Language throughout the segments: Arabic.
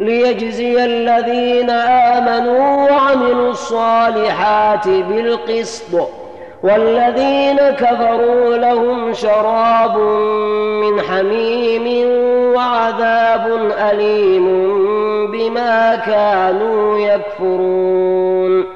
ليجزي الذين آمنوا وعملوا الصالحات بالقسط والذين كفروا لهم شراب من حميم وعذاب أليم بما كانوا يكفرون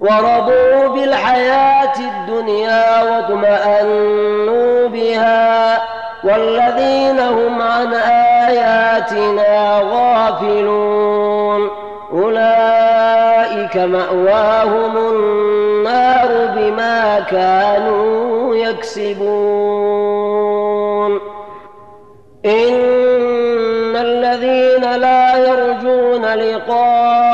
ورضوا بالحياة الدنيا واطمأنوا بها والذين هم عن آياتنا غافلون. أولئك مأواهم النار بما كانوا يكسبون. إن الذين لا يرجون لقاءنا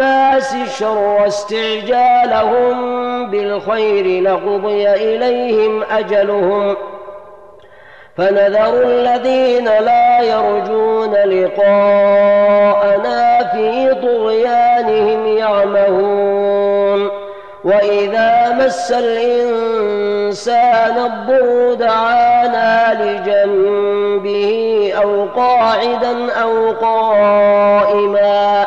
الشر استعجالهم بالخير لقضي إليهم أجلهم. فنذر الذين لا يرجون لقاءنا في طغيانهم يعمهون. وإذا مس الإنسان الضر دعانا لجنبه أو قاعدا أو قائما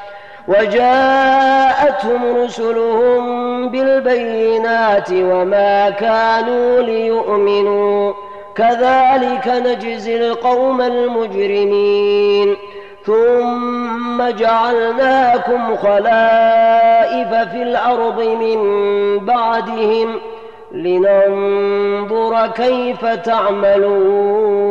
وجاءتهم رسلهم بالبينات وما كانوا ليؤمنوا. كذلك نجزي القوم المجرمين. ثم جعلناكم خلائف في الأرض من بعدهم لننظر كيف تعملون.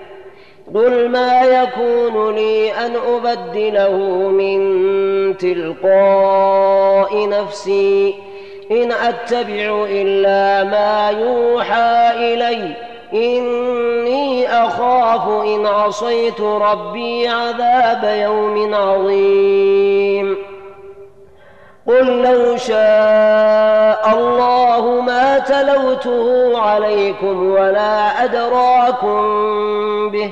قل ما يكون لي ان ابدله من تلقاء نفسي ان اتبع الا ما يوحى الي إني أخاف إن عصيت ربي عذاب يوم عظيم قل لو شاء الله ما تلوته عليكم ولا أدراكم به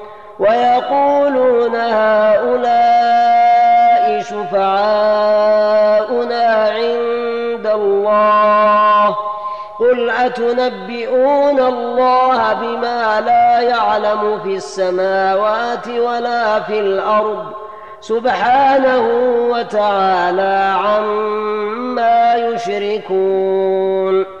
ويقولون هؤلاء شفعاؤنا عند الله. قل أتنبئون الله بما لا يعلم في السماوات ولا في الأرض؟ سبحانه وتعالى عما يشركون.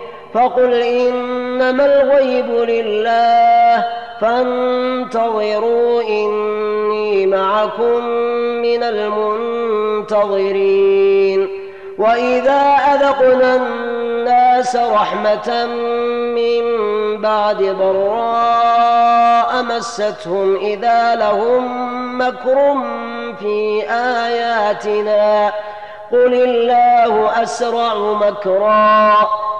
فقل إنما الغيب لله فانتظروا إني معكم من المنتظرين وإذا أذقنا الناس رحمة من بعد ضراء مستهم إذا لهم مكر في آياتنا قل الله أسرع مكرا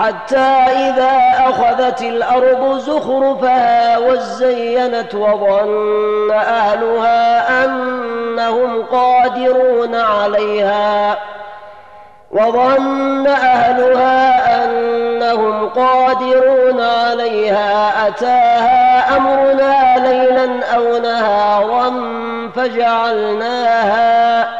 حتى إذا أخذت الأرض زخرفها وزينت وظن أهلها أنهم قادرون عليها وظن أهلها أنهم قادرون عليها. أتاها أمرنا ليلا أو نهارا فجعلناها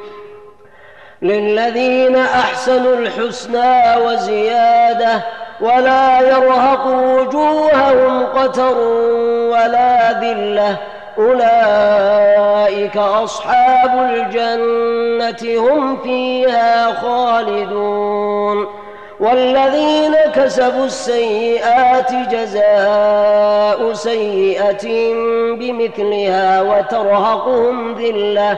للذين أحسنوا الحسنى وزيادة ولا يرهق وجوههم قتر ولا ذلة. أولئك أصحاب الجنة هم فيها خالدون. والذين كسبوا السيئات جزاء سيئة بمثلها وترهقهم ذلة.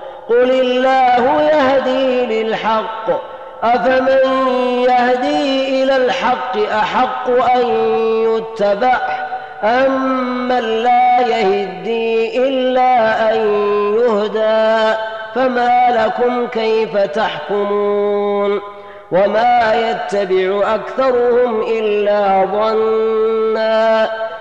قل الله يهدي للحق. أفمن يهدي إلى الحق أحق أن يتبع؟ أمن لا يهدي إلا أن يهدى؟ فما لكم كيف تحكمون؟ وما يتبع أكثرهم إلا ظنا.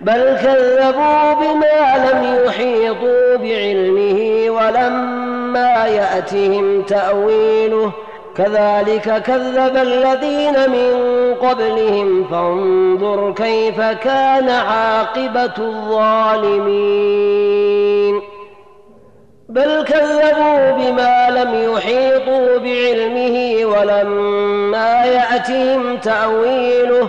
بل كذبوا بما لم يحيطوا بعلمه ولما يأتهم تأويله. كذلك كذب الذين من قبلهم فانظر كيف كان عاقبة الظالمين. بل كذبوا بما لم يحيطوا بعلمه ولما يأتهم تأويله.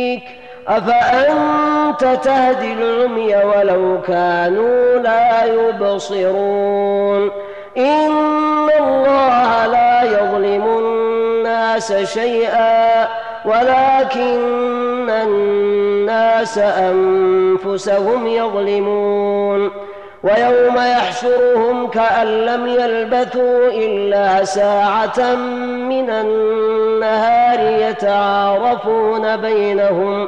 أفأنت تهدي العمي ولو كانوا لا يبصرون؟ إن الله لا يظلم الناس شيئا ولكن الناس أنفسهم يظلمون. ويوم يحشرهم كأن لم يلبثوا إلا ساعة من النهار يتعارفون بينهم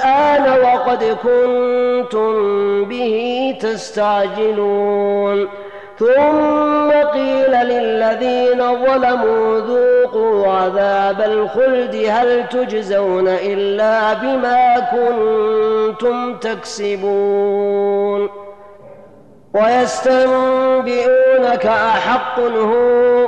وقد كنتم به تستعجلون. ثم قيل للذين ظلموا ذوقوا عذاب الخلد هل تجزون إلا بما كنتم تكسبون. ويستنبئونك أحق هو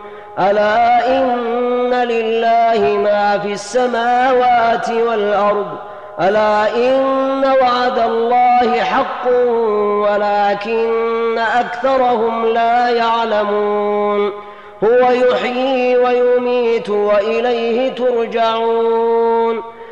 ألا إن لله ما في السماوات والأرض؟ ألا إن وعد الله حق ولكن أكثرهم لا يعلمون. هو يحيي ويميت وإليه ترجعون.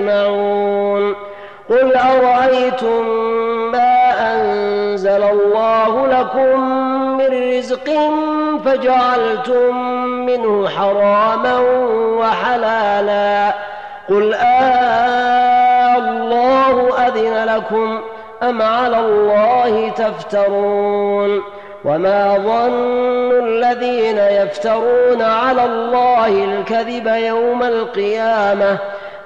مما يجمعون. قل أرأيتم ما أنزل الله لكم من رزق فجعلتم منه حراما وحلالا. قل آه الله أذن لكم أم على الله تفترون؟ وما ظن الذين يفترون على الله الكذب يوم القيامة؟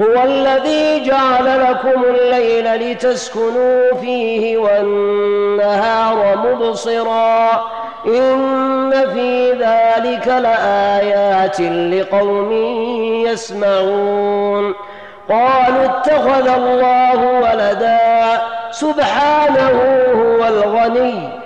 هو الذي جعل لكم الليل لتسكنوا فيه والنهار مبصرا. إن في ذلك لآيات لقوم يسمعون. قالوا اتخذ الله ولدا. سبحانه هو الغني.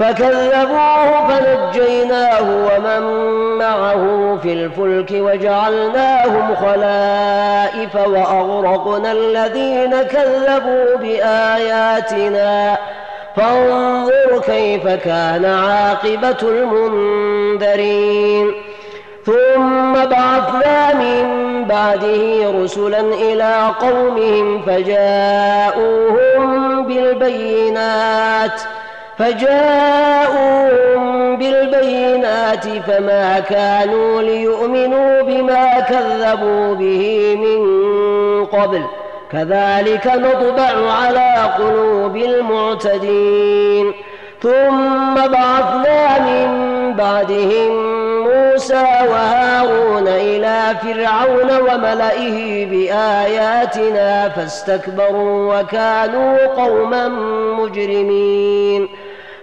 فكذبوه فنجيناه ومن معه في الفلك وجعلناهم خلائف وأغرقنا الذين كذبوا بآياتنا. فانظر كيف كان عاقبة المنذرين. ثم بعثنا من بعده رسلا إلى قومهم فجاءوهم بالبينات. فجاءوهم بالبينات فما كانوا ليؤمنوا بما كذبوا به من قبل. كذلك نطبع على قلوب المعتدين. ثم بعثنا من بعدهم موسى وهارون إلى فرعون وملئه بآياتنا فاستكبروا وكانوا قوما مجرمين.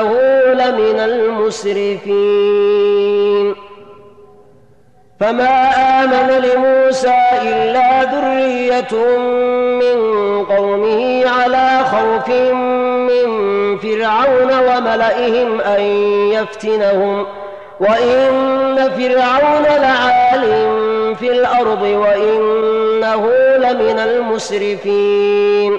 وإنه لمن المسرفين. فما آمن لموسى إلا ذرية من قومه على خوف من فرعون وملئهم أن يفتنهم. وإن فرعون لعال في الأرض وإنه لمن المسرفين.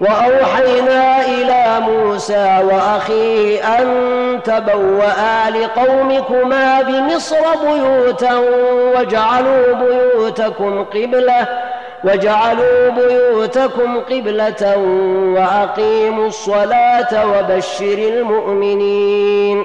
وأوحينا إلى موسى واخيه أن تبوأ لقومكما بمصر بيوتا واجعلوا بيوتكم قبلة واجعلوا بيوتكم قبلة وأقيموا الصلاة وبشر المؤمنين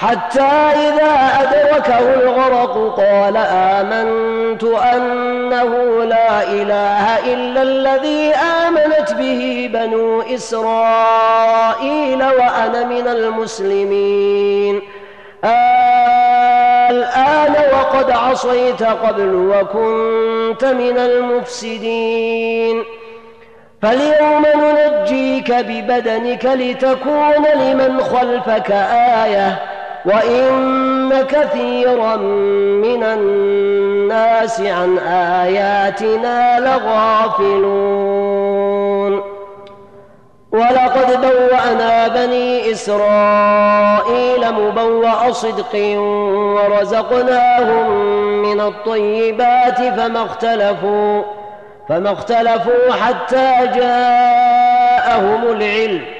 حتى إذا أدركه الغرق قال آمنت أنه لا إله إلا الذي آمنت به بنو إسرائيل وأنا من المسلمين. الآن وقد عصيت قبل وكنت من المفسدين. فاليوم ننجيك ببدنك لتكون لمن خلفك آيةً. وإن كثيرا من الناس عن آياتنا لغافلون ولقد بوأنا بني إسرائيل مبوأ صدق ورزقناهم من الطيبات فما اختلفوا فما اختلفوا حتى جاءهم العلم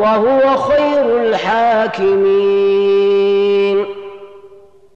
وهو خير الحاكمين.